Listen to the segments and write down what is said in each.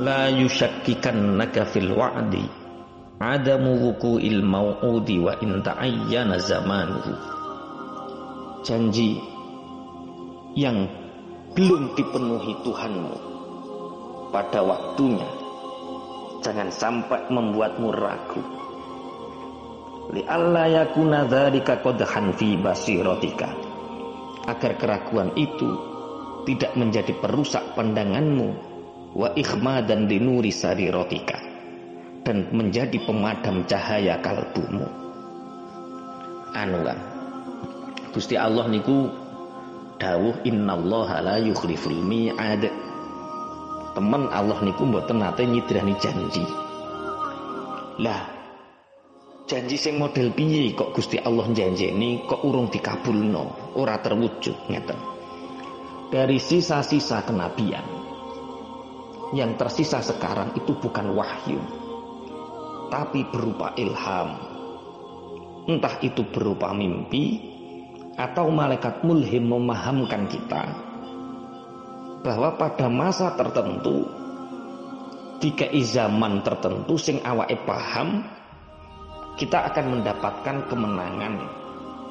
la yushakkikannaka fil wa'di. Adamu wuqu'il mau'udi wa in ta'ayyana zamanuhu. Janji yang belum dipenuhi Tuhanmu pada waktunya. Jangan sampai membuatmu ragu. Li alla yakuna dzalika qadhan fi basiratika. Agar keraguan itu tidak menjadi perusak pandanganmu wa ikhmadan dinuri rotika dan menjadi pemadam cahaya kalbumu. Anu kan Gusti Allah niku dawuh innallaha la yukhliful mi'ad. Temen Allah niku mboten nate nyidrani janji. Lah janji sing model piye kok Gusti Allah janjeni kok urung dikabulno? Ora terwujud ngeten. Dari sisa-sisa kenabian yang tersisa sekarang itu bukan wahyu tapi berupa ilham. Entah itu berupa mimpi atau malaikat mulhim memahamkan kita bahwa pada masa tertentu jika zaman tertentu sing awake paham kita akan mendapatkan kemenangan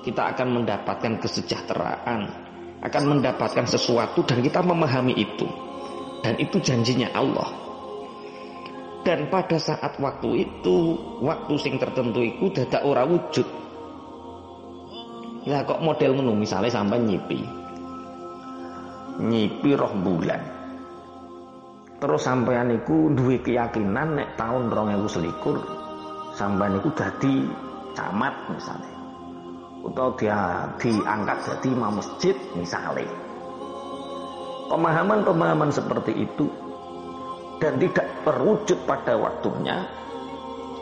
kita akan mendapatkan kesejahteraan akan mendapatkan sesuatu dan kita memahami itu dan itu janjinya Allah dan pada saat waktu itu waktu sing tertentu itu dadak ora wujud Ya kok model ngono misalnya sampai nyipi. Nyipi roh bulan. Terus sampean niku duwe keyakinan nek tahun 2021 sampean niku dadi camat misalnya. Atau dia diangkat jadi imam masjid misalnya. Pemahaman-pemahaman seperti itu dan tidak terwujud pada waktunya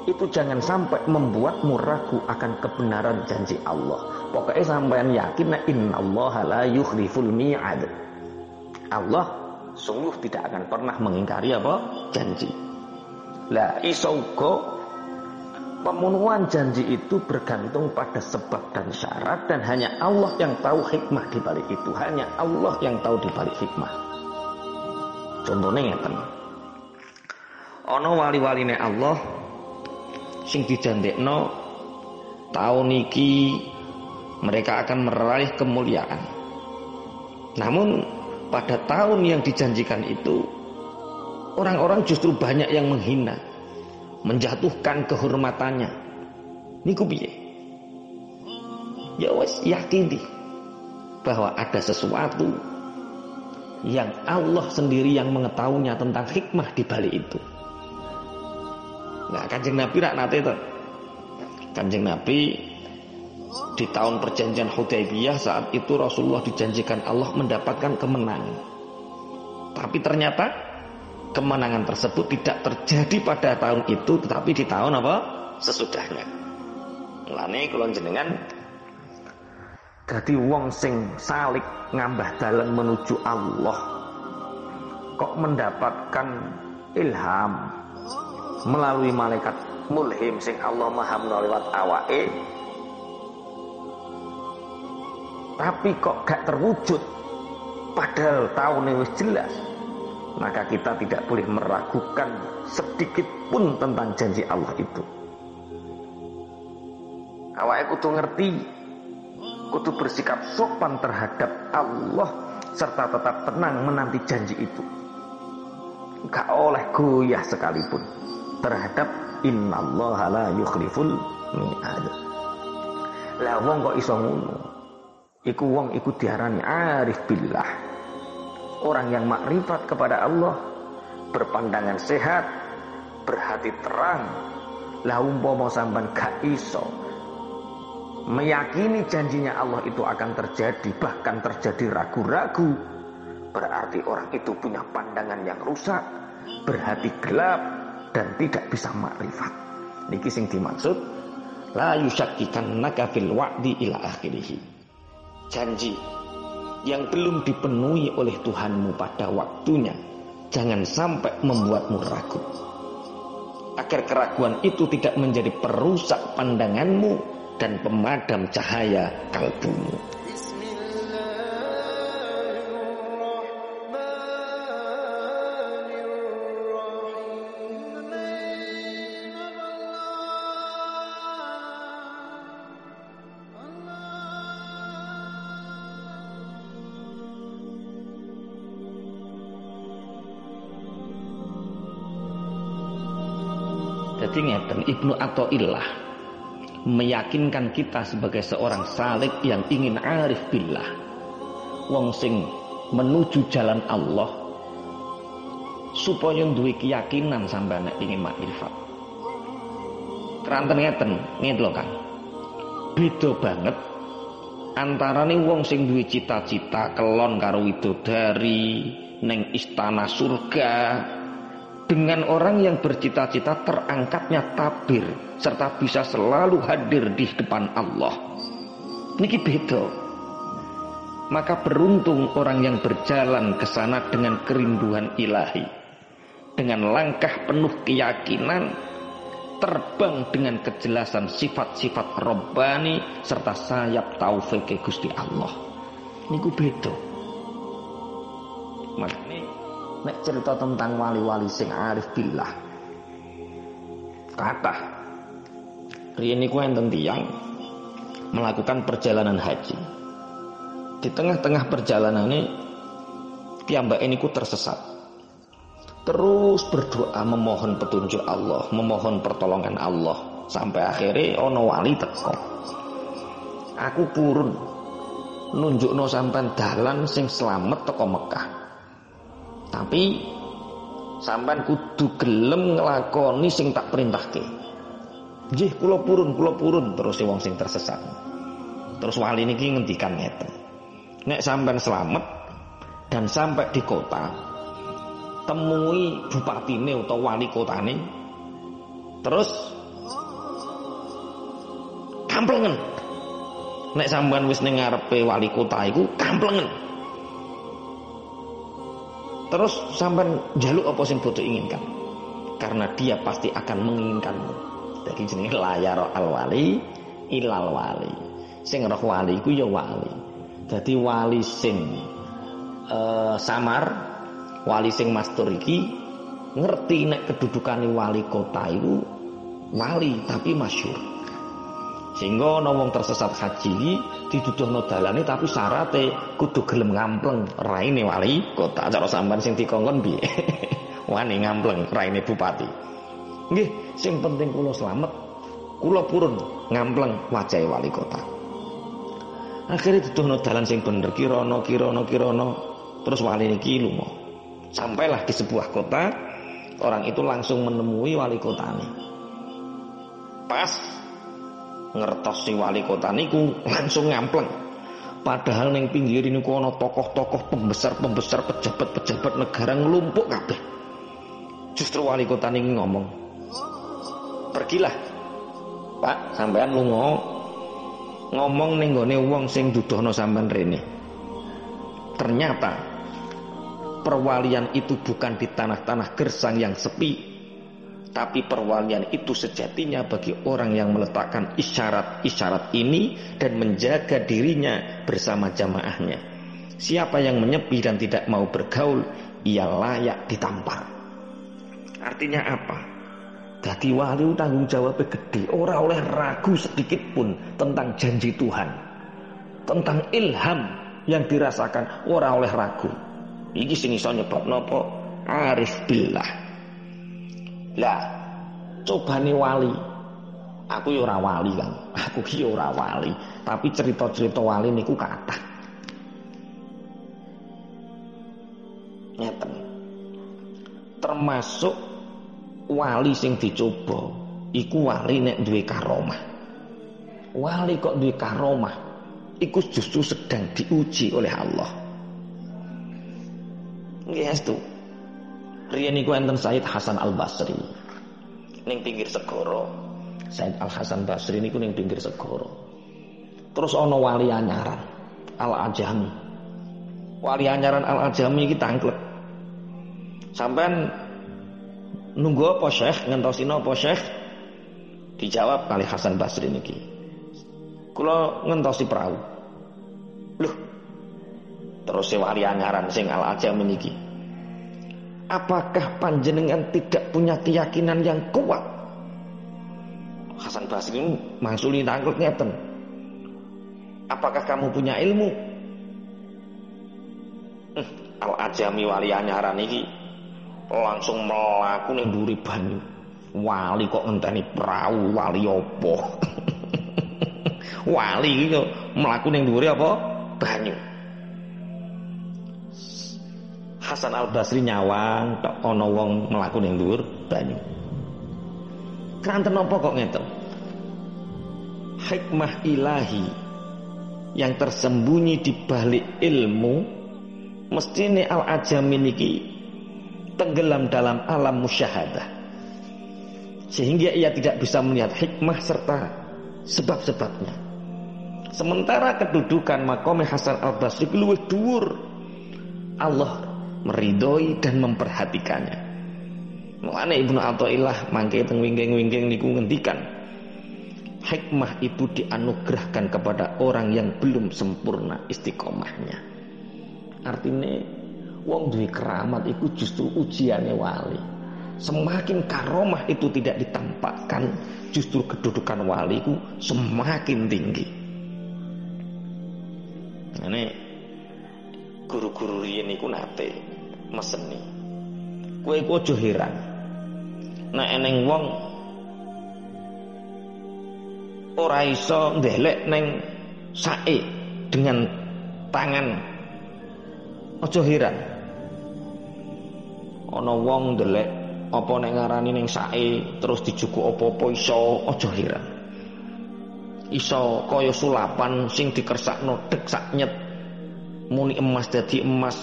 itu jangan sampai membuatmu ragu akan kebenaran janji Allah. Pokoknya sampean yakin inna Allah la yukhliful mi'ad. Allah sungguh tidak akan pernah mengingkari apa? janji. Lah isaugo pemenuhan janji itu bergantung pada sebab dan syarat dan hanya Allah yang tahu hikmah di balik itu. Hanya Allah yang tahu di balik hikmah. Contohnya ngeten. Ono wali-waline Allah sing dijandekno tahun iki mereka akan meraih kemuliaan. Namun pada tahun yang dijanjikan itu orang-orang justru banyak yang menghina, menjatuhkan kehormatannya. Niku piye? Ya wes yakini bahwa ada sesuatu yang Allah sendiri yang mengetahuinya tentang hikmah di balik itu. Nah, Kanjeng Nabi rak nate itu. Kanjeng Nabi di tahun perjanjian Hudaybiyah saat itu Rasulullah dijanjikan Allah mendapatkan kemenangan. Tapi ternyata kemenangan tersebut tidak terjadi pada tahun itu tetapi di tahun apa? sesudahnya. Lane kula jenengan jadi wong sing salik ngambah dalan menuju Allah. Kok mendapatkan ilham? Melalui malaikat mulhim sing Allah maha lewat awake. Tapi kok gak terwujud? Padahal tahun wis jelas maka kita tidak boleh meragukan sedikit pun tentang janji Allah itu awake kudu ngerti kudu bersikap sopan terhadap Allah serta tetap tenang menanti janji itu gak oleh goyah sekalipun terhadap innallaha la yukhliful mi'ad. Lah wong kok iso ngono? Iku wong iku diarani arif billah. Orang yang makrifat kepada Allah, berpandangan sehat, berhati terang. Lah umpama sampean gak iso meyakini janjinya Allah itu akan terjadi, bahkan terjadi ragu-ragu, berarti orang itu punya pandangan yang rusak, berhati gelap, dan tidak bisa makrifat. Niki sing dimaksud la yusakkikan nakafil wa'di ila akhirih. Janji yang belum dipenuhi oleh Tuhanmu pada waktunya jangan sampai membuatmu ragu. Agar keraguan itu tidak menjadi perusak pandanganmu dan pemadam cahaya kalbumu. Jadi ngeten Ibnu Athaillah meyakinkan kita sebagai seorang salik yang ingin arif billah. Wong sing menuju jalan Allah supaya duwe keyakinan sampai anak ingin makrifat. Keranten ngeten, ngeten lho Kang. Beda banget antara nih wong sing duwe cita-cita kelon karo widodari neng istana surga dengan orang yang bercita-cita terangkatnya tabir serta bisa selalu hadir di depan Allah. Niki beda. Maka beruntung orang yang berjalan ke sana dengan kerinduan ilahi. Dengan langkah penuh keyakinan terbang dengan kejelasan sifat-sifat robbani serta sayap taufik Gusti Allah. Niku beda. Nek cerita tentang wali-wali sing arif billah. Kata riyen niku enten tiyang melakukan perjalanan haji. Di tengah-tengah perjalanan ini piyambak ini ku tersesat. Terus berdoa memohon petunjuk Allah memohon pertolongan Allah. Sampai akhirnya ono wali teko. Aku purun nunjukno sampai dalan sing selamat teko Mekah tapi sampean kudu gelem nglakoni sing tak perintahke. Nggih, kula purun, kula purun terus wong sing tersesat. Terus wali niki ngendikan ngeten. Nek sampean selamat dan sampai di kota, temui bupatine utawa wali kotane. Terus kamplengen. Nek sampean wis ning ngarepe wali kota iku kamplengen. Terus sampai jaluk apa sing bodoh inginkan. Karena dia pasti akan menginginkanmu. Jadi jenenge layar al wali ilal wali. Sing roh wali ku ya wali. Jadi wali sing uh, samar, wali sing mastur iki ngerti nek kedudukane wali kota itu wali tapi masyur. Sehingga ana wong tersesat haji diduduhno dalane tapi syarate kudu gelem ngampleng raine wali kota. Cara sampean sing dikongkon piye? Wani ngampleng raine bupati. Nggih, sing penting kula selamat. Kula purun ngampleng wajah wali kota. Akhirnya diduduhno dalan sing bener kirana kirana kirana terus wali niki lunga. Sampailah di sebuah kota, orang itu langsung menemui wali kotane. Pas ngertos si wali kota niku langsung ngampleng. Padahal neng pinggir ini ana tokoh-tokoh pembesar-pembesar pejabat-pejabat negara ngelumpuk kabeh. Justru wali kota niki ngomong, "Pergilah. Pak, sampean lunga ngomong ning gone wong sing dudohno sampean rene." Ternyata perwalian itu bukan di tanah-tanah gersang yang sepi, tapi perwalian itu sejatinya bagi orang yang meletakkan isyarat-isyarat ini dan menjaga dirinya bersama jamaahnya. Siapa yang menyepi dan tidak mau bergaul, ia layak ditampar. Artinya apa? Jadi wali tanggung jawabnya gede. Orang oleh ragu sedikit pun tentang janji Tuhan. Tentang ilham yang dirasakan orang oleh ragu. Iki sing iso apa? Arif billah. Lah, cobane wali. Aku ya ora wali kan. Aku ki ya ora wali, tapi cerita-cerita wali niku kathah. Ngeten. Termasuk wali sing dicoba iku wali nek duwe karomah. Wali kok duwe karomah iku justru sedang diuji oleh Allah. Nggih, yes, Riyen niku enten Said Hasan Al Basri. Ning pinggir segara. Said Al Hasan Basri niku ning pinggir segara. Terus ana wali anyaran Al Ajami. Wali anyaran Al Ajami iki tangklek. Sampean nunggu apa Syekh ngentosino apa Syekh? Dijawab kali Hasan Basri niki. Kula ngentosi perahu. Loh. Terus si wali anyaran sing Al Ajami niki Apakah panjenengan tidak punya keyakinan yang kuat? Hasan Basri mangsuli tangkut ngeten. Apakah kamu punya ilmu? Hmm, Al Ajami wali anyaran iki langsung melaku ning banyu. Wali kok ngenteni perahu, wali opo? wali mlaku ning dhuwure apa? Banyu. Hasan Al Basri nyawang tok ana wong mlaku ning dhuwur banyu. Kranten apa kok ngeten? Hikmah ilahi yang tersembunyi di balik ilmu mestine al ajamin iki tenggelam dalam alam musyahadah sehingga ia tidak bisa melihat hikmah serta sebab-sebabnya sementara kedudukan makom Hasan al-Basri luwih dhuwur Allah meridhoi dan memperhatikannya Mulane Ibnu Athaillah mangke teng wingking-wingking niku ngendikan hikmah itu dianugerahkan kepada orang yang belum sempurna istiqomahnya. Artinya wong duwe keramat itu justru ujiannya wali. Semakin karomah itu tidak ditampakkan, justru kedudukan wali itu semakin tinggi. Ini guru-guru ini ku nate meseni. Kue ku heran. Nah eneng wong ora iso ndelek neng sae dengan tangan aja heran. Ana wong ndelek apa nek ngarani ning sae terus dijukuk apa-apa iso aja heran. Iso kaya sulapan sing dikersakno dek sak nyet muni emas dadi emas.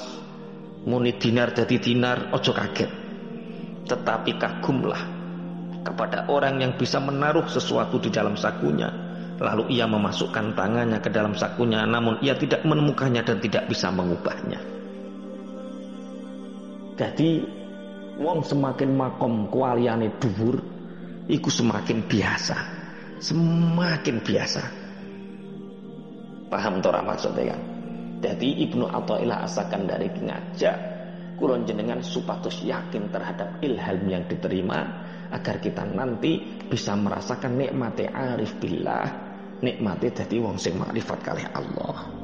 Muni dinar dadi dinar. Aja kaget. Tetapi kagumlah kepada orang yang bisa menaruh sesuatu di dalam sakunya. Lalu ia memasukkan tangannya ke dalam sakunya. Namun ia tidak menemukannya dan tidak bisa mengubahnya. Jadi wong semakin makom kualiane dhuwur iku semakin biasa. Semakin biasa. Paham tora maksudnya kan jadi Ibnu Athaillah asakan dari ngajak kulon jenengan supatus yakin terhadap ilham yang diterima agar kita nanti bisa merasakan nikmati arif billah nikmati jadi wong sing makrifat kalih Allah